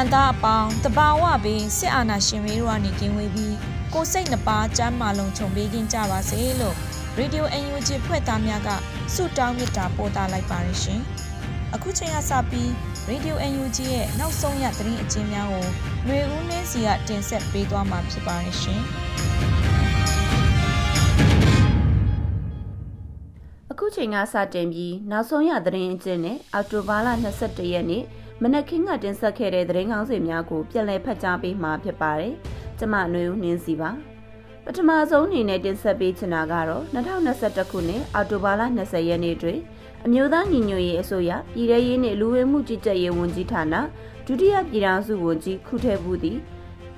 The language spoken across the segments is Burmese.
နိုင်ငံသူနိုင်ငံသားအပေါင်းတဘာဝပြီးစစ်အာဏာရှင်တွေတို့ကနေကင်းဝေးပြီးကိုယ်စိတ်နှပါကျမ်းမာလုံးခြုံပေးခြင်းကြပါစေလို့ Radio UNG ဖွဲ့သားများကဆုတောင်းမေတ္တာပို့သလိုက်ပါတယ်ရှင်။အခုချိန်ကစပြီး Radio UNG ရဲ့နောက်ဆုံးရသတင်းအကျဉ်းများကိုຫນွေဦးနှင်းစီကတင်ဆက်ပေးသွားမှာဖြစ်ပါတယ်ရှင်။အခုချိန်ကစတင်ပြီးနောက်ဆုံးရသတင်းအကျဉ်းနဲ့အော်တိုဘာလ22ရက်နေ့ မနက်ခင်းကတင်ဆက်ခဲ့တဲ့သတင်းကောင်းစီများကိုပြန်လည်ဖတ်ကြားပေးမှာဖြစ်ပါတယ်။ကျမຫນွေဦးနှင်းစီပါ။ပထမဆုံးအနေနဲ့တင်ဆက်ပေးချင်တာကတော့2021ခုနှစ်အောက်တိုဘာလ20ရက်နေ့တွင်အမျိုးသားညီညွတ်ရေးအစိုးရပြည်ထရေးနှင့်လူဝင်မှုကြီးကြပ်ရေးဝန်ကြီးဌာနဒုတိယပြည်ထောင်စုဝန်ကြီးခုထဲဘူးသည်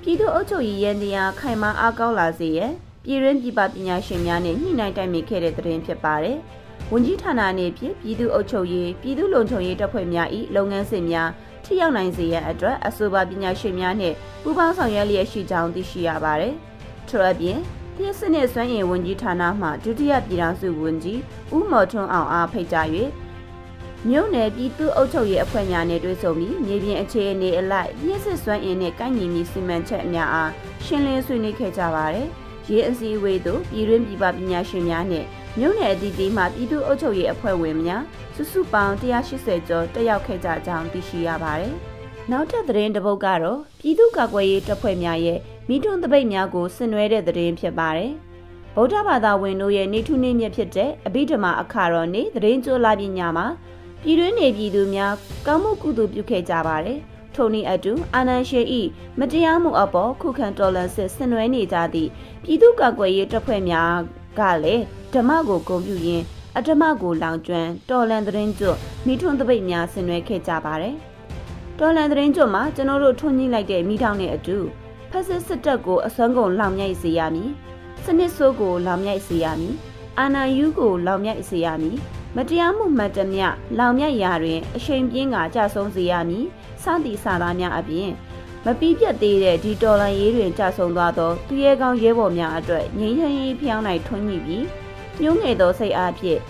ပြည်သူ့အုပ်ချုပ်ရေးရန်တရားခိုင်မာအားကောင်းလာစေရန်ပြည်ရင်းပြည်ပပညာရှင်များနဲ့ညှိနှိုင်းတိုင်ပင်ခဲ့တဲ့သတင်းဖြစ်ပါတယ်။ ဝန်ကြီးဌာနအနေဖြင့်ပြည်သူ့အုပ်ချုပ်ရေးပြည်သူ့လုံခြုံရေးတပ်ဖွဲ့များ၏လုပ်ငန်းစဉ်များထိရောက်နိုင်စေရန်အတွက်အဆိုပါပညာရှင်များနှင့်ပူးပေါင်းဆောင်ရွက်လျက်ရှိကြောင်းသိရှိရပါတယ်။ထို့အပြင်တည်စနစ်စွမ်းအင်ဝန်ကြီးဌာနမှဒုတိယပြည်ထောင်စုဝန်ကြီးဦးမော်ထွန်းအောင်အားဖိတ်ကြား၍မြို့နယ်ပြည်သူ့အုပ်ချုပ်ရေးအဖွဲ့များနဲ့တွေ့ဆုံပြီးမြေပြင်အခြေအနေအလိုက်ပြည်စစ်စွမ်းအင်နဲ့ကိုင်းညီမီစီမံချက်အများအားရှင်းလင်းဆွေးနွေးခဲ့ကြပါတယ်။ရေးအစည်းအဝေးသို့ပြည်တွင်းပြည်ပပညာရှင်များနဲ့ မြို့နယ်အသီးသီးမှပြည်သူ့အုပ်ချုပ်ရေးအဖွဲ့ဝင်များစုစုပေါင်း180ကျော်တက်ရောက်ခဲ့ကြကြောင်းသိရှိရပါတယ်။နောက်ထပ်သတင်းတစ်ပုဒ်ကတော့ပြည်သူ့ကာကွယ်ရေးတပ်ဖွဲ့များရဲ့မိထွန်းတပိတ်များကိုဆင်နွှဲတဲ့သတင်းဖြစ်ပါတယ်။ဗုဒ္ဓဘာသာဝင်တို့ရဲ့နေထုနေမြတ်ဖြစ်တဲ့အဘိဓမ္မာအခါတော်နေ့သတင်းကြိုလာပညာမှာပြည်တွင်းနေပြည်သူများကောင်းမှုကုသိုလ်ပြုခဲ့ကြပါတယ်။ထိုနည်းအတူအာနန်ရှေဤမတရားမှုအပေါ်ခုခံတော်လှန်စစ်ဆင်နွှဲနေကြသည့်ပြည်သူ့ကာကွယ်ရေးတပ်ဖွဲ့များ ကလည်းဓမ္မကိုဂုဏ်ပြုရင်းအဓမ္မကိုလောင်ကျွမ်းတော်လန်သတင်းကျွတ်မိထွန်းတပိတ်များဆင်နွှဲခဲ့ကြပါတယ်။တော်လန်သတင်းကျွတ်မှာကျွန်တော်တို့ထွန်းညှိလိုက်တဲ့မိထောင်နဲ့အတူဖက်စစ်စစ်တပ်ကိုအစွမ်းကုန်လောင်မြိုက်စေရမည်။စနစ်ဆိုးကိုလောင်မြိုက်စေရမည်။အာနာယူကိုလောင်မြိုက်စေရမည်။မတရားမှုမှတ်တမျှလောင်မြိုက်ရာတွင်အရှိန်ပြင်းကကြဆုံးစေရမည်။စသည်စာသားများအပြင် မပီးပြတ်သေးတဲ့ဒီတော်လန်ရေးတွင်ကြဆုံးသွားသောသူရဲကောင်းရဲဘော်များအတွက်ငြိမ်းချမ်းရေးဖျောင်းနိုင်ထွန်းညှိပြီးညှိုးငယ်သောစိတ်အားဖြင့်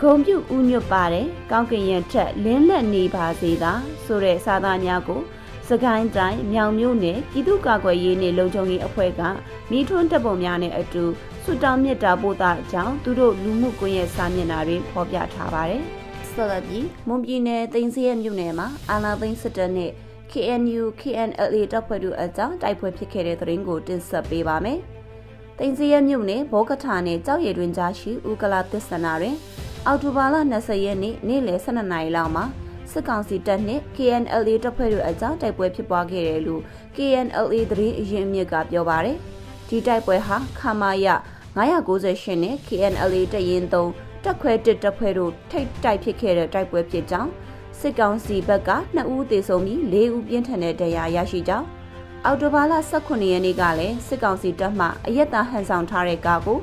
ဂုံပြုဥညွတ်ပါတယ်ကောင်းကင်ရံထက်လင်းလက်နေပါစေသာဆိုတဲ့စာသားများကိုစကိုင်းတိုင်းမြောင်မြို့နယ်ပြည်သူ့ကာကွယ်ရေးနှင့်လုံခြုံရေးအဖွဲ့ကမိထွန်းတပ်ပုံများနဲ့အတူဆွတောင်းမြစ်တာပို့တာအကြောင်းသူတို့လူမှုကွန်ရက်စာမျက်နှာတွင်ဖော်ပြထားပါတယ်ဆက်လက်ပြီးမွန်ပြည်နယ်သိန်းစရဲမြို့နယ်မှာအာနာသိန်းစစ်တပ်နဲ့ KNU KNLA တပ်ဖွဲ့တို့အကြောင်းတိုက်ပွဲဖြစ်ခဲ့တဲ့သတင်းကိုတင်ဆက်ပေးပါမယ်။တင်စီရမြို့နယ်ဘောကထာနယ်ကြောက်ရည်တွင်ကြားရှိဥကလာသစ္စနာတွင် အောက်တိုဘာလ20ရက်နေ့နေ့လယ်12နာရီလောက်မှာစစ်ကောင်စီတပ်နှင့် KNLA တပ်ဖွဲ့တို့အကြောင်းတိုက်ပွဲဖြစ်ပွားခဲ့တယ်လို့ KNLA သတင်းအရင်းမြစ်ကပြောပါတယ်။ဒီတိုက်ပွဲဟာခမာယ998နဲ့ KNLA တရင်3တက်ခွဲတစ်တပ်ဖွဲ့တို့ထိတ်တိုက်ဖြစ်ခဲ့တဲ့တိုက်ပွဲဖြစ်ကြောင်း စစ်ကောင်စီဘက်က2ဦးသေဆုံးပြီး4ဦးပြင်းထန်တဲ့ဒဏ်ရာရရှိကြောင်းအော်တိုဘာလ18ရက်နေ့ကလည်းစစ်ကောင်စီတပ်မှအရက်သားဟန်ဆောင်ထားတဲ့ကားကို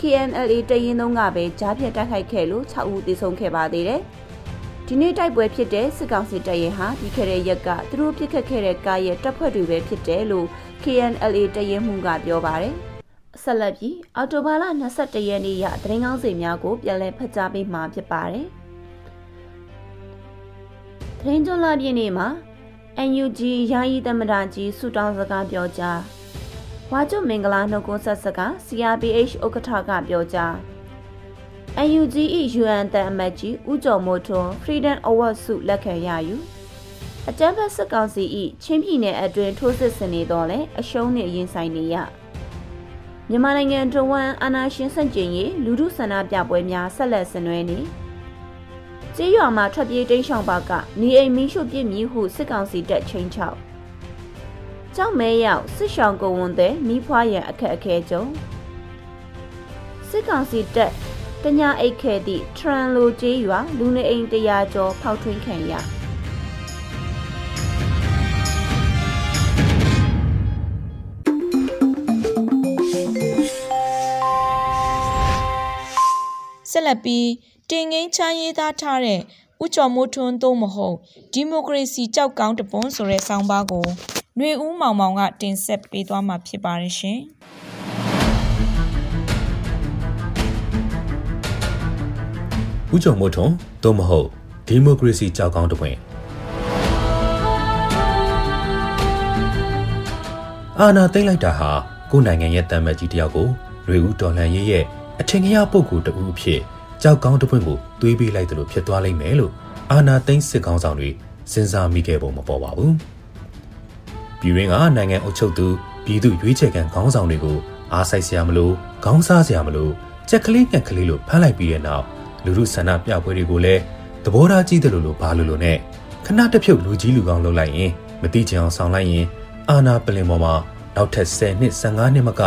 KNLA တရင်သုံးကပဲကြားဖြတ်တိုက်ခိုက်ခဲ့လို့6ဦးသေဆုံးခဲ့ပါသေးတယ်။ဒီနေ့တိုက်ပွဲဖြစ်တဲ့စစ်ကောင်စီတပ်ရင်ဟာပြီးခဲ့တဲ့ရက်ကသူတို့ပြစ်ခတ်ခဲ့တဲ့ကားရဲ့တပ်ဖွဲ့တွေပဲဖြစ်တယ်လို့ KNLA တရင်မှုကပြောပါတယ်။ဆက်လက်ပြီးအော်တိုဘာလ22ရက်နေ့ရသတင်းကောင်းစီများကိုပြန်လည်ဖတ်ကြားပေးမှာဖြစ်ပါတယ်။ သတင်းကြလာပြည့်နေ့မှာ NUG ယာယီသမ္မတကြီးဆုတောင်းစကားပြောကြားဝါကျွမင်္ဂလာနှုတ်ခွန်းဆက်စကား CRPH ဥက္ကဋ္ဌကပြောကြား UNG ၏ UN တန်အမတ်ကြီးဦးကျော်မိုးထွန်း Freedom Award ဆုလက်ခံရယူအကြမ်းဖက်စစ်ကောင်စီ၏ချင်းပြည်နယ်အတွင်းထိုးစစ်ဆင်နေတော့လဲအရှုံးနှင့်ရင်ဆိုင်နေရမြန်မာနိုင်ငံတွင်းဝမ်းအာဏာရှင်ဆန့်ကျင်ရေးလူထုဆန္ဒပြပွဲများဆက်လက်ဆင်နွှဲနေ ကြေးရွာမှာထွက်ပြေးတိမ်းရှောင်ပါကနေအိမ်မီးရှို့ပြစ်မြည်ဟုစစ်ကောင်စီတပ်ချင်းချောက်ကြောက်မဲရောက်စစ်ရှောင်ကိုဝန်တဲ့မိဖွားရန်အခက်အခဲကြုံစစ်ကောင်စီတပ်တညာအိတ်ခဲသည့်ထရန်လိုကျေးရွာလူနေအိမ်တရာကျော်ဖောက်ထွင်းခံရဆက်လက်ပြီး တင်ငင်းချမ်းရေးသားထားတဲ့ဥကျော်မိုးထွန်းသို့မဟုတ်ဒီမိုကရေစီကြောက်ကောင်းတပွန်းဆိုတဲ့ဆောင်းပါးကိုຫນွေဦးမောင်မောင်ကတင်ဆက်ပေးသွားမှာဖြစ်ပါတယ်ရှင်။ဦးကျော်မိုးထွန်းသို့မဟုတ်ဒီမိုကရေစီကြောက်ကောင်းတပွင့်အာနာသိမ့်လိုက်တာဟာကိုယ်နိုင်ငံရဲ့တမ်းမကြီးတယောက်ကိုຫນွေဦးတော်လှန်ရေးရဲ့အထင်ကြီးပုဂ္ဂိုလ်တဦးအဖြစ် ကြောက်ကောင်းတပွင့်ကိုတွေးပေးလိုက်တယ်လို့ဖြစ်သွားလိမ့်မယ်လို့အာနာသိမ့်စစ်ကောင်းဆောင်တွေစဉ်းစားမိခဲ့ပုံမပေါ်ပါဘူးပြည်ရင်းကနိုင်ငံအုပ်ချုပ်သူပြည်သူရွေးချယ်ခံခေါင်းဆောင်တွေကိုအားဆိုင်စရာမလိုခေါင်းစားစရာမလိုကြက်ကလေးငှက်ကလေးလို့ဖမ်းလိုက်ပြီးတဲ့နောက်လူလူဆန္ဒပြပွဲတွေကိုလည်းသဘောထားကြီးတယ်လို့လို့ဘာလို့လို့နဲ့ခဏတစ်ဖြုတ်လူကြီးလူကောင်းလုပ်လိုက်ရင်မတိချင်အောင်ဆောင်လိုက်ရင်အာနာပလင်ပေါ်မှာနောက်ထပ်10နှစ်15နှစ်မက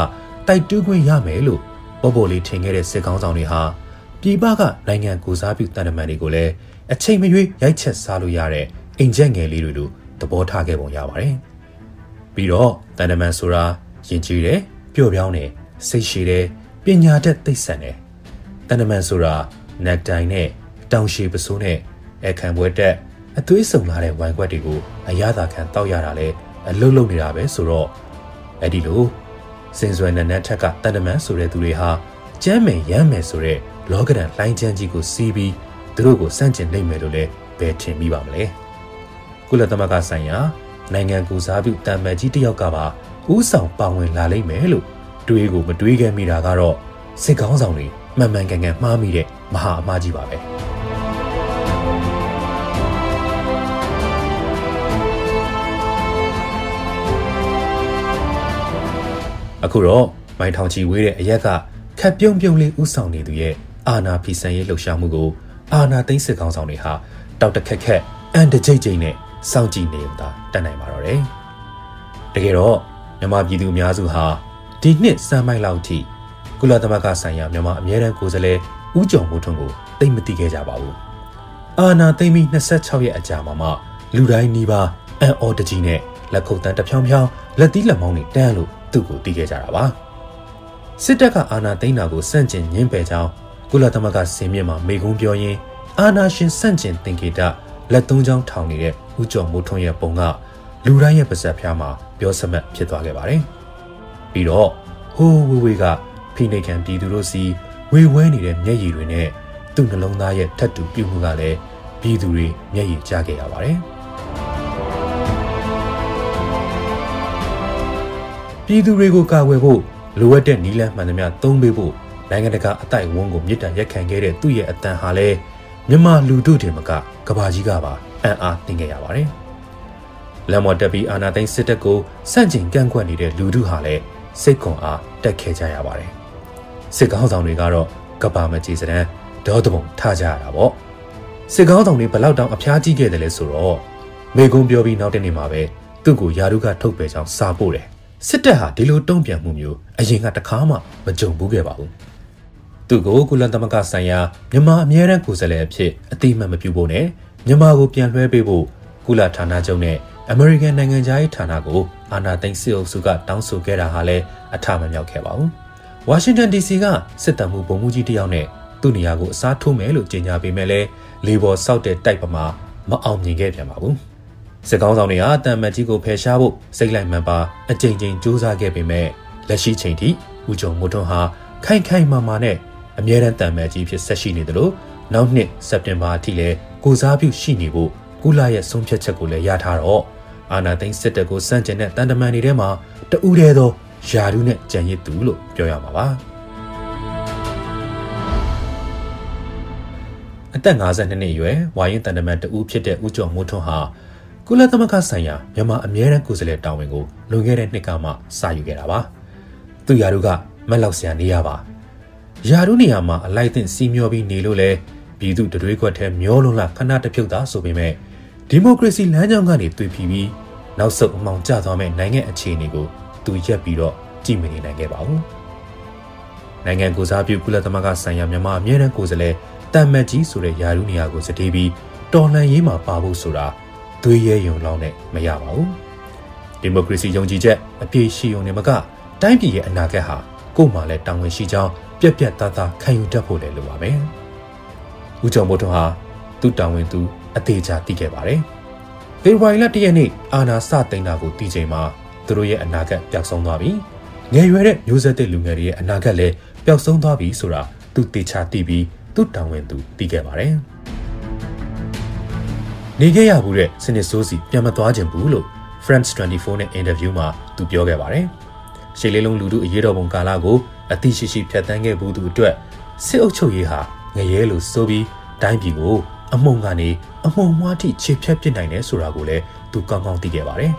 တိုက်တူးခွင့်ရမယ်လို့ပေါ်ပေါ်လေးထင်ခဲ့တဲ့စစ်ကောင်းဆောင်တွေဟာ ပြည်ပကနိုင်ငံကိုစားပြုတန်တမန်တွေကိုလည်းအချိန်မရွေးရိုက်ချက်စားလို့ရတဲ့အိမ်ချက်ငယ်လေးတွေလိုသဘောထားခဲ့ပုံရပါတယ်။ပြီးတော့တန်တမန်ဆိုတာယဉ်ကျေးတယ်ပျော့ပြောင်းတယ်စိတ်ရှည်တယ်ပညာတတ်သိဆန်တယ်တန်တမန်ဆိုတာနက်တိုင်နဲ့တောင်ရှည်ပစိုးနဲ့အခမ်းပွဲတက်အသွေးဆုံလာတဲ့ဝိုင်ခွက်တွေကိုအရသာခံတောက်ရတာလဲအလုတ်လုတ်နေတာပဲဆိုတော့အဲ့ဒီလိုစင်စွယ်နက်နက်ထက်ကတန်တမန်ဆိုတဲ့သူတွေဟာကျမ်းမယ်ရမ်းမယ်ဆိုတဲ့ လောကဒန်လှိုင်းချမ်းကြီးကိုစီးပြီးသူတို့ကိုစန့်ကျင်နိုင်မယ်လို့လည်းဘယ်ထင်မိပါမလဲကုလသမဂ္ဂဆိုင်ရာနိုင်ငံကူစားပြုတံမန်ကြီးတယောက်ကပါဥဆောင်ပါဝင်လာလိမ့်မယ်လို့တွေးကိုမတွေးခဲ့မိတာကတော့စစ်ကောင်းဆောင်တွေမှန်မှန်ကန်ကန်မှားမိတဲ့မဟာအမှားကြီးပါပဲအခုတော့မိုင်ထောင်ချီဝေးတဲ့အရက်ကခက်ပြုံးပြုံးလေးဥဆောင်နေသူရဲ့ အာနာဖီဆန်ရေးလှုပ်ရှားမှုကိုအာနာသိန်းစစ်ကောင်းဆောင်တွေဟာတောက်တခက်ခက်အန်တကြိတ်ကြိတ်နဲ့စောင့်ကြည့်နေုံသာတတ်နိုင်ပါတော့တယ်။တကယ်တော့မြန်မာပြည်သူအများစုဟာဒီနှစ်စမ်းမိုက်လောက်ထိကုလသမဂ္ဂဆိုင်ရာမြန်မာအမြဲတမ်းကိုယ်စားလှယ်ဦးကျော်မိုးထွန်းကိုသိမသိခဲ့ကြပါဘူး။အာနာသိမ့်ပြီး26ရက်အကြာမှာမှလူတိုင်းနီးပါးအန်အော်တကြီးနဲ့လက်ခုပ်တန်းတဖြောင်းဖြောင်းလက်သီးလက်မောင်းတွေတန်းလို့သူ့ကိုတီးခဲ့ကြတာပါ။စစ်တပ်ကအာဏာသိမ်းတာကိုစန့်ကျင်ညှင်းပယ်ကြောင်း ကုလသမဂ္ဂစင်မြင့်မှာမေကုံးပြောရင်းအာနာရှင်စန့်ကျင်တင်ကေတလက်သုံးချောင်းထောင်နေတဲ့ဦးကျော်မိုးထွန်းရဲ့ပုံကလူတိုင်းရဲ့ပါဇက်ဖျားမှာပြောစမတ်ဖြစ်သွားခဲ့ပါတယ်။ပြီးတော့ဟိုးဝေးဝေးကဖိနေခံပြည်သူတို့စီဝေဝဲနေတဲ့မျက်ရည်တွေနဲ့သူ့နှလုံးသားရဲ့ထက်တူပြုမှုကလည်းပြည်သူတွေမျက်ရည်ကျခဲ့ရပါတယ်။ပြည်သူတွေကိုကာကွယ်ဖို့လိုအပ်တဲ့နည်းလမ်းမှန်သမျှသုံးပေးဖို့ နိုင်ငံတကာအတိုက်အဝန်းကိုမြစ်တံရက်ခံခဲ့တဲ့သူ့ရဲ့အတန်ဟာလည်းမြန်မာလူတို့တွေမကကဘာကြီးကပါအံ့အားသင်ခဲ့ရပါတယ်။လက်မော်တက်ပြီးအာနာသိန်းစစ်တပ်ကိုစန့်ကျင်ကန့်ကွက်နေတဲ့လူတို့ဟာလည်းစိတ်ခွန်အားတက်ခဲ့ကြရပါတယ်။စစ်ကောင်းဆောင်တွေကတော့ကဘာမကြီးစတဲ့ဒေါ်တပုံထားကြရတာပေါ့။စစ်ကောင်းဆောင်တွေဘလောက်တောင်အဖျားကြီးခဲ့တယ်လဲဆိုတော့မေကုံပြောပြီးနောက်တနေ့မှာပဲသူ့ကိုယာရုကထုတ်ပယ်ကြောင်းစာပို့တယ်။စစ်တပ်ဟာဒီလိုတုံ့ပြန်မှုမျိုးအရင်ကတခါမှမကြုံဘူးခဲ့ပါဘူး။ သူ့ကိုကုလသမဂ္ဂဆိုင်ရာမြန်မာအမြဲတမ်းကိုယ်စားလှယ်အဖြစ်အတိအမှတ်မပြုဖို့နဲ့မြန်မာကိုပြန်လွှဲပေးဖို့ကုလဌာနချုပ်နဲ့အမေရိကန်နိုင်ငံသားရေးဌာနကိုအာဏာသိမ်းစစ်အုပ်စုကတောင်းဆိုခဲ့တာဟာလည်းအထမမြောက်ခဲ့ပါဘူး။ဝါရှင်တန် DC ကစစ်တပ်မှုဗိုလ်မှူးကြီးတယောက်နဲ့သူ့နေရာကိုအစားထိုးမယ်လို့ကြေညာပေးမဲ့လဲလေဘော်ဆောက်တဲ့တိုက်ပမာမအောင်မြင်ခဲ့ပြန်ပါဘူး။စစ်ကောင်းဆောင်တွေဟာတန်မတ်ကြီးကိုဖယ်ရှားဖို့စိတ်လိုက်မှန်ပါအကြိမ်ကြိမ်စူးစမ်းခဲ့ပေမဲ့လက်ရှိချိန်ထိဦးကျော်မိုးထွန်းဟာခိုင်ခိုင်မာမာနဲ့ အမြဲတမ်းတန်မဲ့ကြီးဖြစ်ဆက်ရှိနေသလိုနောက်နှစ်စက်တင်ဘာအထိလည်းကိုစားပြုရှိနေဖို့ကုလရဲ့ဆုံးဖြတ်ချက်ကိုလည်းရထားတော့အာနာသိန်းစစ်တပ်ကိုစန့်ကျင်တဲ့တန်တမန်တွေထဲမှာတူးတဲ့သောယာရုနဲ့ကြံရစ်သူလို့ပြောရမှာပါအသက်52နှစ်အရွယ်ဝါရင်တန်တမန်တဦးဖြစ်တဲ့ဦးကျော်မိုးထွန်းဟာကုလသမဂ္ဂဆိုင်ရာမြန်မာအမြဲတမ်းကိုယ်စားလှယ်တာဝန်ကိုလွန်ခဲ့တဲ့နှစ်ကမှစယူခဲ့တာပါ။သူရာတို့ကမက်လောက်ဆရာနေရပါ။ ရာတို့နေရာမှာအလိုက်တင်စီမျောပြီးနေလို့လဲပြည်သူတွေးခွက်ထဲမျောလုံးလာခဏတစ်ဖြုတ်သားဆိုပေမဲ့ဒီမိုကရေစီလမ်းကြောင်းကနေတွေ့ပြီးပြီးနောက်ဆုတ်အမောင်ကျသွားမဲ့နိုင်ငံအခြေအနေကိုသူရက်ပြီးတော့ကြည့်မနေနိုင်ခဲ့ပါဘူး။နိုင်ငံကိုစားပြုကုလသမဂ္ဂဆိုင်ရာမြန်မာအမြဲတမ်းကိုယ်စားလှယ်တမ်မတ်ကြီးဆိုတဲ့ယာရုနေရာကိုစတေးပြီးတော်လှန်ရေးမှာပါဖို့ဆိုတာသွေးရဲယုံလောင်းနဲ့မရပါဘူး။ဒီမိုကရေစီယုံကြည်ချက်အပြည့်ရှိုံနဲ့မကတိုင်းပြည်ရဲ့အနာဂတ်ဟာကို့မှာလည်းတာဝန်ရှိကြောင်း ပြက်ပြက်သားသားခံယူတတ်ဖို့လည်းလိုပါပဲ။ဦးကျော်မိုးထွန်းဟာသူ့တာဝန်သူအသေးချာသိခဲ့ပါတယ်။ဖေဖော်ဝါရီလ၁ရက်နေ့အာနာစသိန်းတာကိုတည်ချိန်မှာသူတို့ရဲ့အနာဂတ်ပျောက်ဆုံးသွားပြီ။ငယ်ရွယ်တဲ့မျိုးဆက်တဲ့လူငယ်တွေရဲ့အနာဂတ်လည်းပျောက်ဆုံးသွားပြီဆိုတာသူတေချာသိပြီးသူ့တာဝန်သူသိခဲ့ပါတယ်။နေခဲ့ရဘူးတဲ့စနစ်ဆိုးစီပြန်မသွားခြင်းဘူးလို့ France 24နဲ့အင်တာဗျူးမှာသူပြောခဲ့ပါတယ်။ ရှေ့လေးလုံးလူထုအရေးတော်ပုံကာလကိုအသိရှိရှိဖြတ်တန်းခဲ့ဘူးသူအတွက်စစ်အုပ်ချုပ်ရေးဟာငရဲလိုစိုးပြီးတိုင်းပြည်ကိုအမုံကနေအမုံမွားထိခြေဖြတ်ပစ်နိုင်တယ်ဆိုတာကိုလည်းသူကောင်းကောင်းသိခဲ့ပါတယ်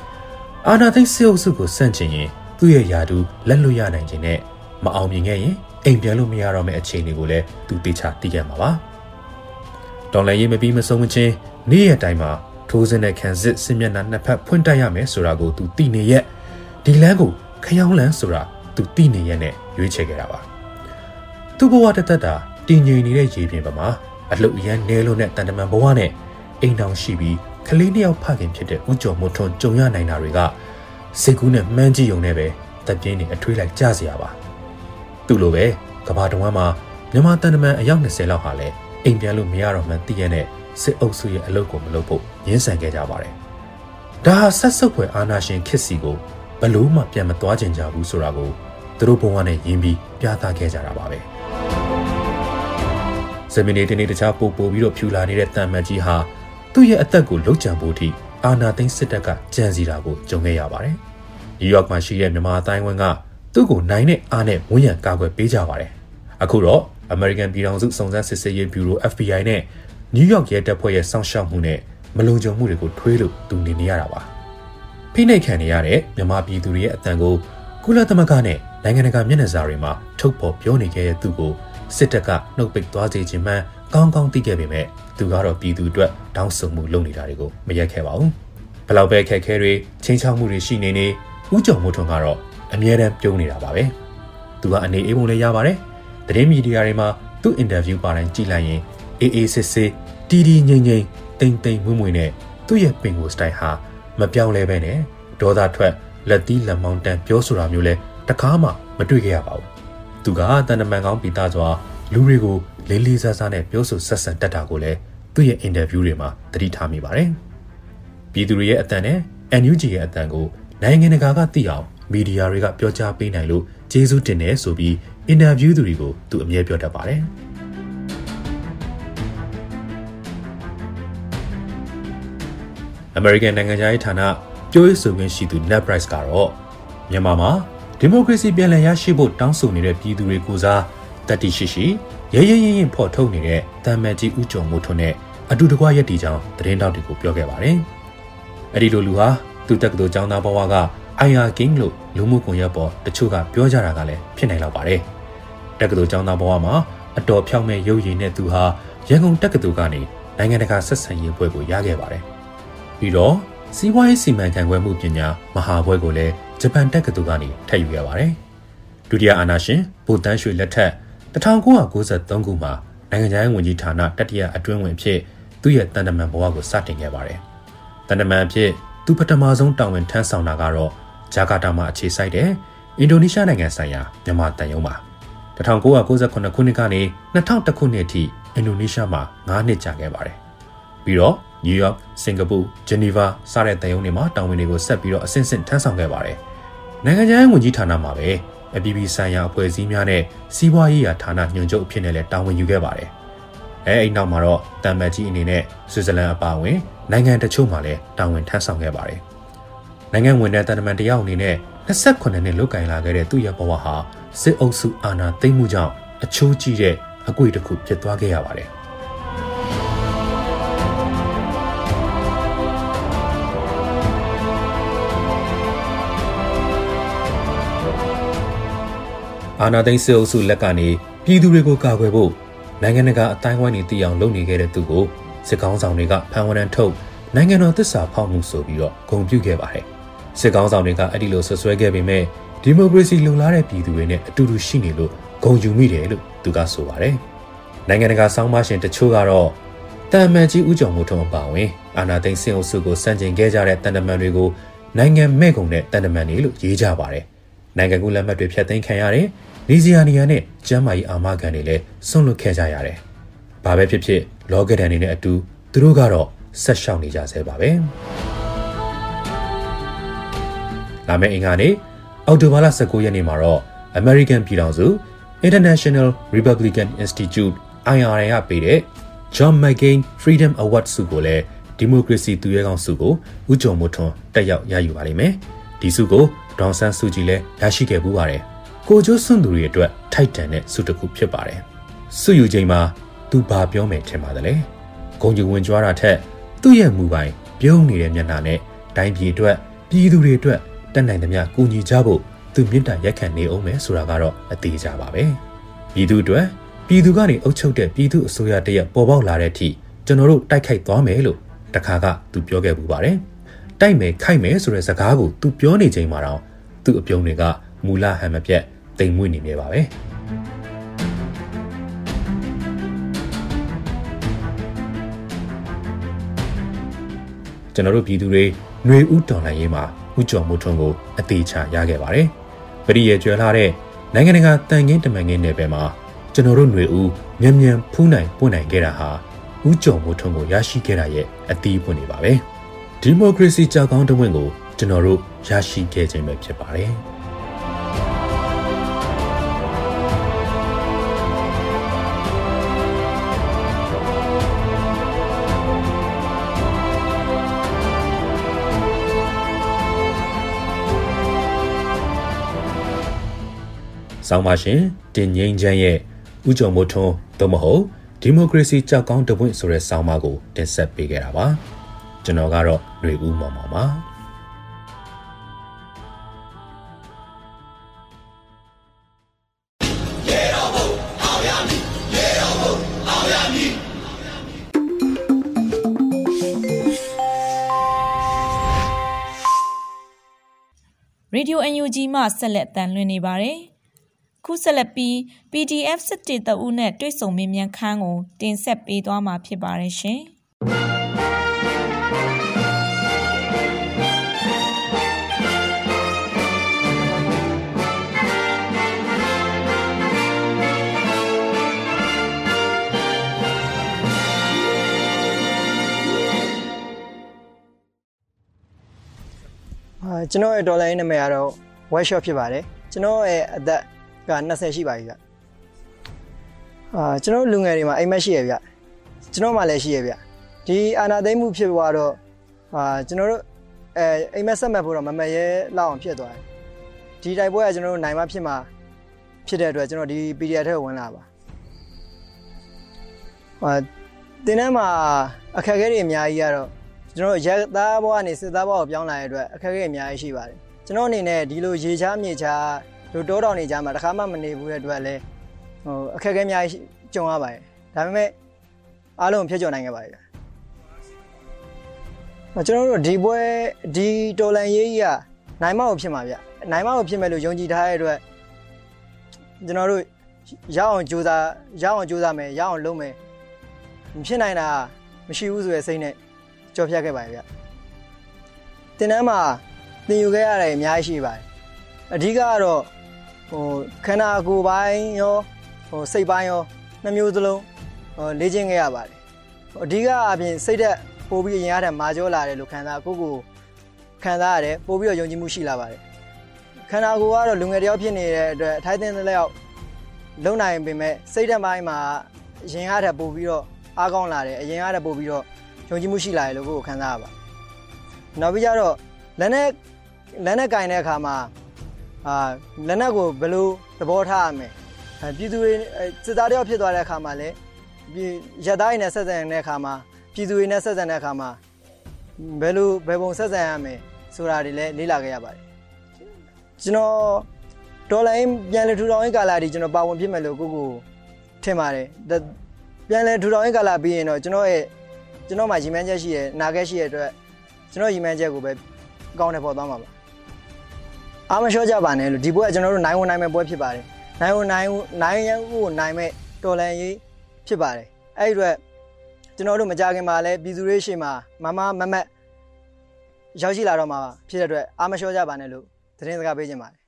။အာနာသိစစ်အုပ်စုကိုစန့်ကျင်ရင်သူ့ရဲ့ယာတူလက်လွတ်ရနိုင်ခြင်းနဲ့မအောင်မြင်ခဲ့ရင်အိမ်ပြန်လို့မရတော့မယ့်အခြေအနေကိုလည်းသူသိချသိခဲ့မှာပါ။ဒေါ်လာရေးမပြီးမဆုံးမချင်းနေ့ရက်တိုင်းမှာထိုးစင်းတဲ့ခံစစ်စစ်မျက်နှာနှစ်ဖက်ဖွင့်တိုက်ရမယ်ဆိုတာကိုသူသိနေရဲ့ဒီလမ်းကို ခရောင်းလန်းဆိုတာသူသိနေရဲ့နဲ့ရွေးချယ်ခဲ့တာပါသူ့ဘဝတသက်တာတည်ငြိမ်နေတဲ့ရေပြင်ပမာအလုတ်ရန်နဲလို့နဲ့တန်တမန်ဘဝနဲ့အိမ်တောင်ရှိပြီးကလေးနှစ်ယောက်ဖခင်ဖြစ်တဲ့ဦးကျော်မိုးထွန်းကြုံရနိုင်တာတွေကစိတ်ကူးနဲ့မှန်းကြည့်ုံနဲ့ပဲတပ်ပြင်းနေအထွေးလိုက်ကြစရာပါသူ့လိုပဲကဘာတော်မှာမြန်မာတန်တမန်အယောက်20လောက်ဟာလည်းအိမ်ပြန်လို့မရတော့မှန်းသိရတဲ့စစ်အုပ်စုရဲ့အလုပ်ကိုမလုပ်ဖို့ရင်းဆန်ခဲ့ကြပါတယ်။ဒါဟာဆက်ဆုပ်ဖွယ်အာဏာရှင်ခစ်စီကို ဘလို့မှပြန်မသွားကျင်ကြဘူးဆိုတာကိုသူတို့ဘဝနဲ့ယဉ်ပြီးပြသခဲ့ကြတာပါပဲ။ဇမီနီတင်းနေတခြားပို့ပို့ပြီးတော့ဖြူလာနေတဲ့တန်မတ်ကြီးဟာသူ့ရဲ့အသက်ကိုလှုပ်ကြံဖို့ထိအာဏာသိမ်းစစ်တပ်ကကြံစီတာကိုကြုံခဲ့ရပါတယ်။နယူးယောက်မှာရှိတဲ့မြန်မာအတိုင်းဝန်းကသူ့ကိုနိုင်တဲ့အားနဲ့ဝန်းရံကာကွယ်ပေးကြပါတယ်။အခုတော့ American ပြည်ထောင်စုစုံစမ်းစစ်ဆေးရေးဗျူရို FBI နဲ့နယူးယောက်ရဲတပ်ဖွဲ့ရဲ့စောင့်ရှောက်မှုနဲ့မလုံခြုံမှုတွေကိုထွေးလို့သူနေနေရတာပါ ဖိနှိပ်ခံနေရတဲ့မြန်မာပြည်သူတွေရဲ့အတန်ကိုကုလသမဂ္ဂနဲ့နိုင်ငံတကာမျက်နှာစာတွေမှာထုတ်ဖော်ပြောနေခဲ့တဲ့သူကိုစစ်တပ်ကနှုတ်ပိတ်သွားစေခြင်းမှကောင်းကောင်းသိခဲ့ပေမဲ့သူကတော့ပြည်သူအတွက်တောင်းဆိုမှုလုပ်နေတာတွေကိုမရက်ခဲ့ပါဘူးဘလောက်ပဲခက်ခဲတွေချင်းချောက်မှုတွေရှိနေနေဦးကျော်မိုးထွန်းကတော့အမြဲတမ်းပြုံးနေတာပါပဲသူကအနေအေးပုံလေးရပါတယ်သတင်းမီဒီယာတွေမှာသူ့အင်တာဗျူးပါတိုင်းကြည့်လိုက်ရင်အေးအေးဆေးဆေးတီတီငိမ့်ငိမ့်တိမ်တိမ်မွေ့မွေ့နဲ့သူ့ရဲ့ပင်ကိုစတိုင်ဟာ မပြောင်းလဲပဲနဲ့ဒေါသထွက်လက်သီးလက်မောင်းတန်ပြောဆိုတာမျိုးလဲတကားမှမတွေ့ခဲ့ရပါဘူးသူကတန်တမန်ကောင်းပိသားစွာလူတွေကိုလေးလေးစားစားနဲ့ပြောဆိုဆက်ဆံတတ်တာကိုလည်းသူ့ရဲ့အင်တာဗျူးတွေမှာသတိထားမိပါတယ်ပြည်သူတွေရဲ့အတန်နဲ့ NUG ရဲ့အတန်ကိုနိုင်ငံတကာကသိအောင်မီဒီယာတွေကပြောကြားပေးနိုင်လို့ကျေးဇူးတင်တယ်ဆိုပြီးအင်တာဗျူးသူတွေကိုသူအမြဲပြောတတ်ပါတယ်။ အမေရိကန်နိုင်ငံသားရေးဌာနပြောရေးဆိုခွင့်ရှိသူ Ned Price ကတော့မြန်မာမှာဒီမိုကရေစီပြန်လည်ရရှိဖို့တောင်းဆိုနေတဲ့ပြည်သူတွေကိုစားတတိရှိရှိရဲရဲရင်ရင်ဖော်ထုတ်နေတဲ့တမ်မန်ကြီးဦးကျော်မိုးထွန်းနဲ့အတူတကွရက်တီကြောင်းသတင်းတောက်တွေကိုပြောခဲ့ပါတယ်။အဲ့ဒီလိုလူဟာသူတက္ကသိုလ်ကျောင်းသားဘဝက IR King လို့လူမှုကွန်ရက်ပေါ်တချို့ကပြောကြတာကလည်းဖြစ်နိုင်တော့ပါတယ်။တက္ကသိုလ်ကျောင်းသားဘဝမှာအတော်ဖြောင့်မဲ့ရုပ်ရည်နဲ့သူဟာရန်ကုန်တက္ကသိုလ်ကနေနိုင်ငံတကာဆက်ဆံရေးဘွဲ့ကိုရခဲ့ပါတယ်။ ပြီးတော့စီးပွားရေးစီမံခန့်ခွဲမှုပညာမဟာဘွဲ့ကိုလည်းဂျပန်တက္ကသိုလ်ကနေထပ်ယူခဲ့ပါတယ်။ဒုတိယအာဏာရှင်ဗိုလ်တန်းရွှေလက်ထက်1993ခုမှာနိုင်ငံခြားရေးဝန်ကြီးဌာနတတိယအတွင်းဝင်ဖြစ်သူ့ရဲ့တန်တမန်ဘဝကိုစတင်ခဲ့ပါတယ်။တန်တမန်ဖြစ်သူပထမဆုံးတာဝန်ထမ်းဆောင်တာကတော့ဂျာကာတာမှာအခြေစိုက်တဲ့အင်ဒိုနီးရှားနိုင်ငံဆိုင်ရာမြန်မာတန်ယုံပါ1998ခုနှစ်ကနေ2001ခုနှစ်အထိအင်ဒိုနီးရှားမှာ9နှစ်ကြာခဲ့ပါတယ်ပြီးတော့ နယူးယောက်စင်ကာပူဂျနီဗာစတဲ့တန်ယုံတွေမှာတာဝန်တွေကိုဆက်ပြီးတော့အဆင့်ဆင့်ထမ်းဆောင်ခဲ့ပါတယ်နိုင်ငံခြားရေးဝန်ကြီးဌာနမှာပဲအပြည်ပြည်ဆိုင်ရာအဖွဲ့အစည်းများနဲ့စီးပွားရေးရာဌာနညွှန်ချုပ်အဖြစ်နဲ့လည်းတာဝန်ယူခဲ့ပါတယ်အဲအဲ့နောက်မှာတော့တမ်မတ်ကြီးအနေနဲ့ဆွစ်ဇာလန်အပါအဝင်နိုင်ငံတချို့မှာလည်းတာဝန်ထမ်းဆောင်ခဲ့ပါတယ်။နိုင်ငံဝင်တဲ့တန်တမန်တယောက်အနေနဲ့28နှစ်လုတ်ကင်လာခဲ့တဲ့သူ့ရဲ့ဘဝဟာစစ်အုပ်စုအာဏာသိမ်းမှုကြောင့်အချိုးကြီးတဲ့အကွေတစ်ခုဖြစ်သွားခဲ့ရပါတယ် အာနာသိန်းစစ်အုပ်စုလက်ကနေပြည်သူတွေကိုကာကွယ်ဖို့နိုင်ငံတကာအတိုင်းဝိုင်းတွေတည်အောင်လုပ်နေခဲ့တဲ့သူကိုစစ်ကောင်းဆောင်တွေကဖမ်းဝရမ်းထုတ်နိုင်ငံတော်သစ္စာဖောက်မှုဆိုပြီးတော့ဂုဏ်ပြုခဲ့ပါတယ်စစ်ကောင်းဆောင်တွေကအဲ့ဒီလိုဆွဆွဲခဲ့ပေမဲ့ဒီမိုကရေစီလုံလားတဲ့ပြည်သူတွေနဲ့အတူတူရှိနေလို့ဂုဏ်ယူမိတယ်လို့သူကဆိုပါတယ်နိုင်ငံတကာဆောင်းပါရှင်တချို့ကတော့တန်မန်ကြီးဥကြုံမှုထုံးအပါဝင်အာနာသိန်းစင်အုပ်စုကိုစန့်ကျင်ခဲ့ကြတဲ့တန်တမန်တွေကိုနိုင်ငံမဲ့ကုန်တဲ့တန်တမန်တွေလို့ရေးကြပါတယ် နိုင်ငံကူးလက်မှတ်တွေဖျက်သိမ်းခံရတယ်နီဇီယာနီယာနဲ့ကျမ်းမာရေးအာမခံတွေလည်းဆွန့်လွတ်ခဲ့ကြရတယ်။ဘာပဲဖြစ်ဖြစ်လောကဒန်တွေနဲ့အတူသူတို့ကတော့ဆက်ရှောင်နေကြဆဲပါပဲ။လာမယ့်အင်္ဂါနေ့အောက်တိုဘာလ19ရက်နေ့မှာတော့ American ပြည်ထောင်စု International Republican Institute IRA ကပေးတဲ့ John McCain Freedom Award ဆုကိုလည်းဒီမိုကရေစီသူရဲကောင်းဆုကိုဦးကျော်မိုးထွန်းတက်ရောက်ရယူပါလိမ့်မယ်။ဒီဆုကို ဒေါန်ဆန်းစုကြည်လည်းရရှိခဲ့ပူပါတယ်။ကိုကျိုးစွန့်သူတွေအတွက်ထိုက်တန်တဲ့ဆုတစ်ခုဖြစ်ပါတယ်။ဆုယူချိန်မှာသူဘာပြောမယ်ထင်ပါတယ်လဲ။ဂုံကြီးဝင်ကြွားတာထက်သူ့ရဲ့မူပိုင်ပြုံးနေတဲ့မျက်နှာနဲ့တိုင်းပြည်အတွက်ပြည်သူတွေအတွက်တက်နိုင်သမျှကူညီကြဖို့သူမြင့်တရက်ခံနေအောင်မယ်ဆိုတာကတော့အသေးချပါပဲ။ပြည်သူအတွက်ပြည်သူကနေအုပ်ချုပ်တဲ့ပြည်သူအစိုးရတရက်ပေါ်ပေါက်လာတဲ့အထိကျွန်တော်တို့တိုက်ခိုက်သွားမယ်လို့တခါကသူပြောခဲ့ပူပါတယ်။ တိုက်မယ်ခိုက်မယ်ဆိုတဲ့စကားကိုသူပြောနေချိန်မှာတော့သူ့အပြုံးတွေကမူလဟန်မပြတ်တိမ်မွေ့နေမြဲပါပဲကျွန်တော်တို့ပြည်သူတွေຫນွေဥတော်လှန်ရေးမှာဥကြော်မှုထုံးကိုအသေးချရခဲ့ပါတယ်။ပရိယေကျွဲလာတဲ့နိုင်ငံတကာတန်ငင်းတမန်ငင်းနယ်ပယ်မှာကျွန်တော်တို့ຫນွေဥမြန်မြန်ဖူးနိုင်ပွင့်နိုင်ခဲ့တာဟာဥကြော်မှုထုံးကိုရရှိခဲ့တာရဲ့အသီးပွင့်နေပါပဲ။ ဒီမိုကရေစီကြောက်ကောင်းတဝင့်ကိုကျွန်တော်တို့ရရှိခဲ့ခြင်းပဲဖြစ်ပါတယ်။ဆောင်းပါရှင်တင်ငိမ့်ချမ်းရဲ့ဥကြုံမိုးထွန်းသို့မဟုတ်ဒီမိုကရေစီကြောက်ကောင်းတပွင့်ဆိုတဲ့ဆောင်းပါးကိုတင်ဆက်ပေးခဲ့တာပါ ကျွန်တော်ကတော့ຫນွေဦးမောင်မောင်ပါရေဒီယို UNG မှဆက်လက်တန်လွှင့်နေပါတယ်။ခုဆက်လက်ပြီး PDF စစ်တေတအုပ်နဲ့တွေ့ဆုံမေးမြန်းခန်းကိုတင်ဆက်ပေးသွားမှာဖြစ်ပါတယ်ရှင်။အာ ကျွန်တော်ရဲ့ဒေါ်လာရင်းနာမည်ကတော့ workshop ဖြစ်ပါတယ်ကျွန်တော်ရဲ့အသက်က20ရှိပါပြီဗျအာကျွန်တော်လူငယ်တွေမှာအိမ်မက်ရှိရဗျကျွန်တော်မှလည်းရှိရဗျ ဒီအာနာသိမ့်မှုဖြစ်သွားတော့အာကျွန်တော်တို့အဲအိမ်မက်ဆက်မှတ်ဖို့တော့မမရဲလောက်အောင်ဖြစ်သွားတယ်ဒီတိုက်ပွဲကကျွန်တော်တို့နိုင်မဖြစ်မှာဖြစ်တဲ့အတွက်ကျွန်တော်ဒီ PDF ထဲဝင်လာပါအာတင်းထဲမှာအခက်အခဲတွေအများကြီးကတော့ကျွန်တော်ရက်သားဘဝကနေစစ်သားဘဝကိုပြောင်းလာတဲ့အတွက်အခက်အခဲအများကြီးရှိပါတယ်ကျွန်တော်အနေနဲ့ဒီလိုရေချားမြေချားတို့တောတောင်နေကြမှာတစ်ခါမှမနေဘူးတဲ့အတွက်လည်းဟိုအခက်အခဲအများကြီးကြုံရပါတယ်ဒါပေမဲ့အားလုံးဖြည့်ကျော်နိုင်ခဲ့ပါတယ်ဗျ ကျွန်တော်တို့ဒီပွဲဒီတော်လန်ရေးကြီးကနိုင်မကိုဖြစ်မှာဗျနိုင်မကိုဖြစ်မယ်လို့ယုံကြည်ထားတဲ့အတွက်ကျွန်တော်တို့ရအောင်ကြိုးစားရအောင်ကြိုးစားမယ်ရအောင်လုပ်မယ်မဖြစ်နိုင်တာမရှိဘူးဆိုတဲ့စိတ်နဲ့ကြော်ဖြတ်ခဲ့ပါတယ်ဗျတင်တန်းမှာသင်ယူခဲ့ရတယ်အများကြီးရှိပါတယ်အဓိကကတော့ဟိုခန္ဓာကိုယ်ပိုင်းရောဟိုစိတ်ပိုင်းရောနှမျိုးစလုံးဟိုလေ့ကျင့်ခဲ့ရပါတယ်အဓိကအပြင်စိတ်သက် ပို့ပြီးရင်ရတဲ့မာကြောလာတယ်လို့ခံစားကိုကိုခံစားရတယ်ပို့ပြီးတော့ယုံကြည်မှုရှိလာပါတယ်ခန္ဓာကိုယ်ကတော့လူငယ်တယောက်ဖြစ်နေတဲ့အတွက်အထိုက်အသင့်တဲ့လောက်လုံနိုင်ပေမဲ့စိတ်သက်ပိုင်းမှာရင်ရတဲ့ပို့ပြီးတော့အားကောင်းလာတယ်အရင်ရတဲ့ပို့ပြီးတော့ယုံကြည်မှုရှိလာတယ်လို့ကိုကိုခံစားရပါနောက်ပြီးကြတော့လက်နဲ့လက်နဲ့ကင်တဲ့အခါမှာအာလက်နက်ကိုဘယ်လိုသဘောထားရမလဲပြည်သူတွေစစ်သားတယောက်ဖြစ်သွားတဲ့အခါမှာလည်းရက်သားတွေနဲ့ဆက်ဆံတဲ့အခါမှာ ပြည်သူတွေနဲ့ဆက်ဆံတဲ့အခါမှာဘယ်လိုဘယ်ပုံဆက်ဆံရမလဲဆိုတာတွေလည်းလေ့လာခဲ့ရပါတယ်ကျွန်တော်ဒေါ်လာပြန်လဲထူထောင်ရေးကာလဒီကျွန်တော်ပါဝင်ဖြစ်မယ်လို့ကိုကိုထင်ပါတယ်ပြန်လဲထူထောင်ရေးကာလပြီးရင်တော့ကျွန်တော်ရဲ့ကျွန်တော်မှရီမန်းချက်ရှိရနာခဲ့ရှိရအတွက်ကျွန်တော်ရီမန်းချက်ကိုပဲအကောင့်ထဲပေါ်သွားမှာပါအားမလျှော့ကြပါနဲ့လို့ဒီပွဲကကျွန်တော်တို့နိုင်ဝင်နိုင်မဲ့ပွဲဖြစ်ပါတယ်နိုင်ဝင်နိုင်နိုင်ရကိုနိုင်မဲ့တော်လန်ရေးဖြစ်ပါတယ်အဲ့ဒီအတွက် ကျွန်တော်တို့မကြခင်မှာလည်းပြည်သူတွေရှေ့မှာမမမမတ်ရောက်ရှိလာတော့မှာဖြစ်တဲ့အတွက်အားမလျှော့ကြပါနဲ့လို့သတင်းစကားပေးခြင်းပါတယ်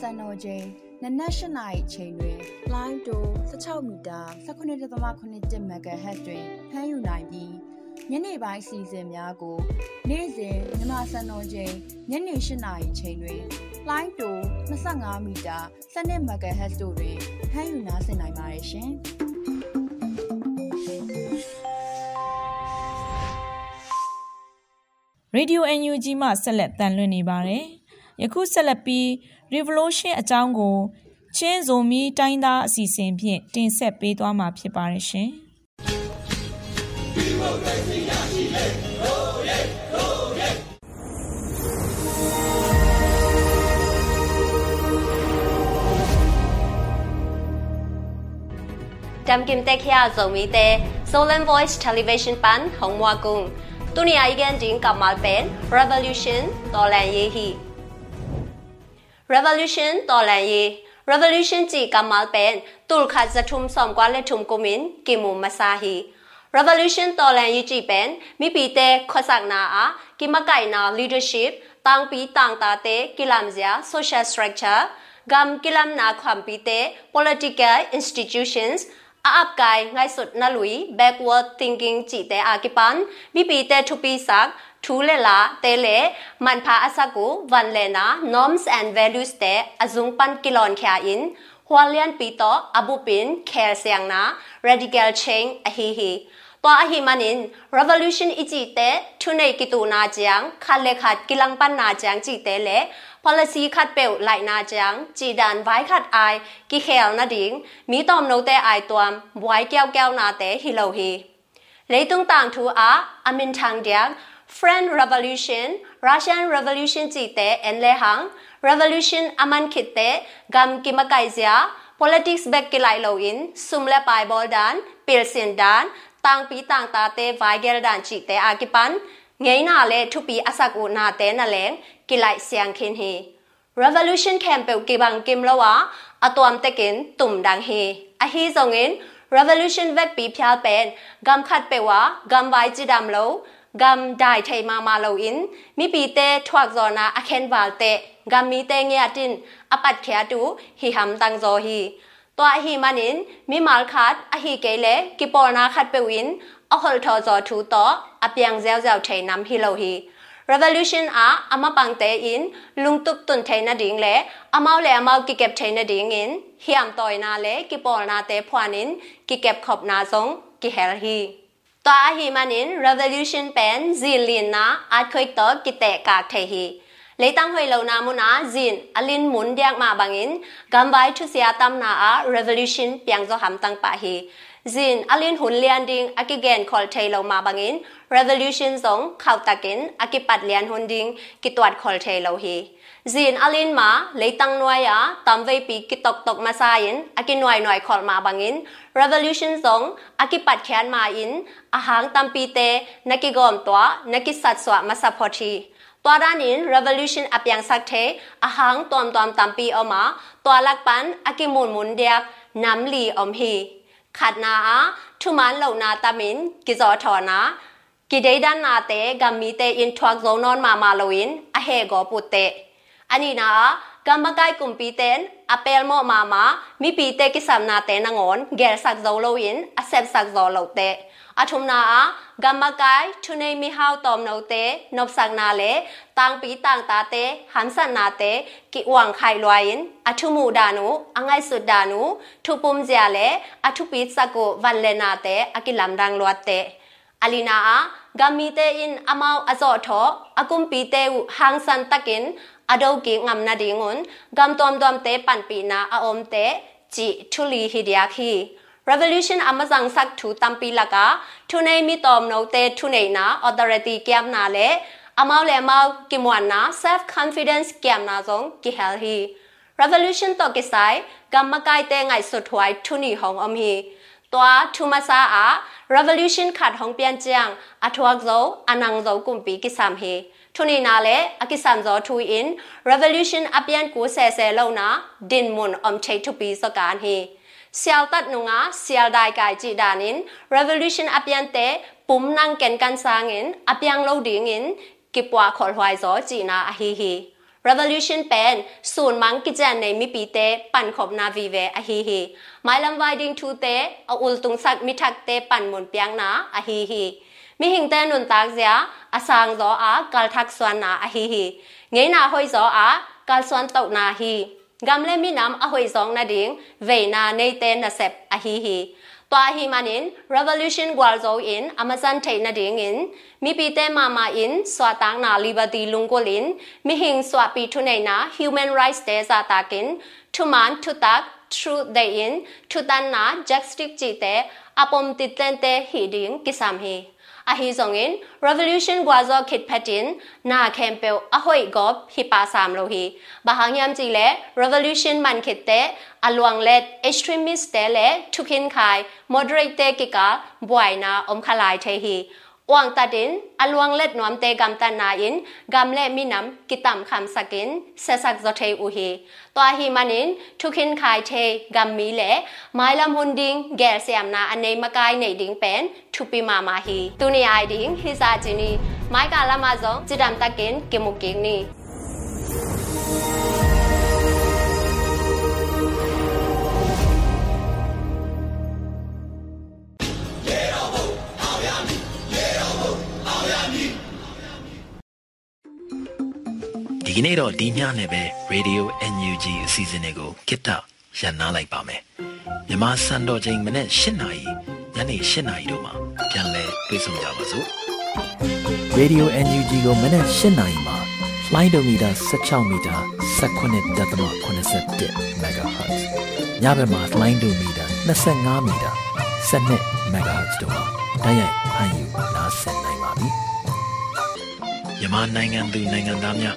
စံတော်ချိန်နနက်၈နာရီအချိန်တွင်လိုင်းတို16မီတာ19.7 MHz တွင်ဖမ်းယူနိုင်ပြီးညနေပိုင်းအစီအစဉ်များကို နေ့စဉ်မြန်မာစံတော်ချိန်ညနေ၈နာရီအချိန်တွင်လိုင်းတို25မီတာ17 MHz တို့တွင်ဖမ်းယူနားဆင်နိုင်ပါတယ်ရှင်။ Radio NUG မှဆက်လက်တန်လွှင့်နေပါတယ်။ ယခုဆက်လက်ပြီး Revolution အကြောင်းကိုချင်းဇိုမီတိုင်းသားအစီအစဉ်ဖြင့်တင်ဆက်ပေးသွားမှာဖြစ်ပါတယ်ရှင်။ Dam kim te khia zo mi te Solan Voice Television pan hong mwa kung Tunia igen ding kamal pen Revolution tolan ye hi Revolution tolan ye Revolution chi kamal pen tul khat zathum som kwa le thum kumin kimu masahi Revolution tolan ye chi pen mi pi te khosak na a kimakai na leadership tang pi tang ta te kilam zia social structure gam kilam na kham pi te political institutions อาอับกายง่ายสุดนลุย backward thinking จิแต่อากิปันมีปีแต่ทุปีสักทูเลลาเตเลมันพาอาสกุวันเลนะ norms and values แต่อจุงปันกิลอนแคอินหัวเลียนปีต่ออบุปินแคเสียงนะ radical change อฮีฮี ตัวอหิมันิน revolution อิจิเตทุนในกิตูนาจังคันเลขัดกิลังปันนาจังจิเตเล policy ขัดเปลไหลนาจังจีดันไว้ขัดไอกิเคลนาดิงมีตอมโนเตไอตัวมไว้แก้วแก้วนาเตฮิโลฮีเลยตุงต่างทูอาอมินทางเดียง French Revolution Russian Revolution จิเตเอ็นเลหัง Revolution อมันคิดเตกัมกิมกายเซีย politics back กิไลโลอินซุมและปายบอลดานปิลเซียนดาน န်ပီလစင်ဒန်တန်ပီတန်တာတဲ့ Vigel ဒန်ကြည်တဲ့အကိပန်ငိမ့်နာလေထုပီအစကူနာတဲ့နလဲကိလိုက်ဆီယန်ခင်ဟီ revolution campaign ki bang kim lawa atom tekin tum dang hi a hi zongin revolution vet pi phya pen gam khat pe wa gam wai chi dam lo gam dai thai ma ma lo in mi pi te thwak zo na a khen wal te gam mi te nge atin apat khya tu hi ham tang zo hi ตัวฮีมันินมีมาลคัดอฮีเกเลกิปอนาคัดเปวินอหลทอจอทูตออเปียงเซลเซลเทนัมฮิโลฮี revolution a ama pangte in lungtuk tun theina ding le amau le amau ki kep theina ding in hiam toy na le ki pol na te phwanin ki kep khop na zong ki hel hi ta hi manin revolution pen zilin na earthquake to ki te ka the hi လေတန်းဟွေလုံနာမနာဇင်အလင်းမွန်ဒီယက်မာဘငင်ဂမ်ဝိုင်ထုစီယာတမ်နာအာ revolution ပြန်ဇောဟမ်တန်းပါဟီ zin alin hun lian ding akigen khol thailo ma bangin revolution zong khau takin akipat lian hun ding kitwat khol thailo hi zin alin ma leitang noya tamwei pi kitok tok ma sa in akin noi noi khol ma bangin revolution zong akipat khan ma in ahang tampi te nakigom twa nakisat swa ma sapoti ตัวด้านิน revolution อพยังสักเทอาหังตอมตอมตัมปีออกมาตัวลักปันอากิมุนมุนเดียกน้ำลีอมฮีขัดนาทุมันเหล่านาตามินกิจอทอนากิเดดันนาเตกัมมีเตอินทวักโซนอนมามาโลวินอเฮโกปุเตอันนี้นะกัมมกายกุมปีเตน apel mo mama mi pi te kisam na te nangon ger sak zo lo in asep sak zo lo te athum na a gamma kai thunei mi hau tom no te nop sak na le tang pi tang ta te han san na te ki wang khai loin အထုမနာဂမကိုင်ထုနေမီဟောက်တော်မနောတဲ့နော့ဆန်နာလေတန်းပီတန်းတာတဲ့ဟမ်ဆန်နာတဲ့ကိဝမ်ခိုင်လွိုင်းအထုမှုဒါနုအငိုက်ဆွဒါနုထုပုံကြလေအထုပိစကိုဝန်လေနာတဲ့အကိလမ်ရန်လွတ်တဲ့အလီနာအာဂမီတဲအင်အမောက်အဇော့ထောအကုမ်ပီတဲဝဟန်းဆန်တကင်အဒေါကိငမ်နာဒီငွန်ဂမ်တုံဒွမ်တဲပန်ပီနာအအုံးတဲជីထုလီဟီဒီယာခီ revolution amazang sak thu tampi laka thunei mi tom no te thunei na authority kyam na le amau le amau kimwan na self confidence kyam na zong ki hel hi revolution to kisai gamakai te ngai su thwai thuni hong om hi twa thuma sa a revolution khat hong pian chiang athwak zo anang zo kumpi kisam hi ထုန်နီနာလေအကိစမ်ဇောထူအင် revolution အပြန်ကိုဆဲဆဲလုံးနာဒင်မွန်အမ်ချိတ်ထူပီစကန်ဟီ sial tat nunga sial dai kai chi danin revolution apian te pum nang ken kan sangin apiang lo ding in kipwa khol hwai zo chi na a hi hi revolution pen sun mang ki jan nei mi pi te pan khop na vi ve a hi hi mai lam wai ding thu te a ul tung sak mi thak te pan mun piang na a hi hi mi hing te nun tak zia a sang zo a kal thak swan na a hi hi ngei na hoi zo a kal swan tau na hi gam le mi nam a hoi zong na ding ve na nei te na sep a hi hi ตัวฮิมันิน revolution กวาลโซอิน amazon เทนดิงอินมีปีเตมามาอินสวาตังนา liberty ลุงกลินมีหิงสวาปีทุเนนา human rights เตซาตากินทุมันทุตัก truth เดอินทุตันนา justice จีเตอปมติเตน အဟီဇုံငင် revolution gwazo kit patin na kempel ahoi gop hipa sam lo hi bahangyam ji le revolution man kit te alwang le extremist te le thukin khai moderate te kika buaina om khalai the hi วางตัดินอลวงเล็ดนวมเตกำตันนาอินกำเล่มีน้ำกิตามคำสกินเสสักจเทอุฮีตัวฮีมันินทุกินขายเทกำมีเล่ไม้ลำหุนดิงแก่เสียมนาอันในมะกายในดิงเป็นทุปีมามาฮีตุนีไอดิงฮิซาจินีไม้กาลามาซองจิดามตะกินกิมุกิงนี ဒီကနေ့တော့ဒီညနဲ့ပဲ Radio NUG အစီအစဉ်လေးကိုကိတ္တရန်နာလိုက်ပါမယ်မြမစံတော်ချိန်မနေ့၈နာရီညနေ၈နာရီတို့မှာပြန်လည်တွေ့ဆုံကြပါစို့ Radio NUG ကိုမနေ့၈နာရီမှာ flight meter 16 meter 19.87 MHz ညဘက်မှာ flight meter 25 meter 12 MHz တို့မှာတိုက်ရိုက်ဖမ်းယူနားဆင်နိုင်ပါပြီမြန်မာနိုင်ငံသူနိုင်ငံသားများ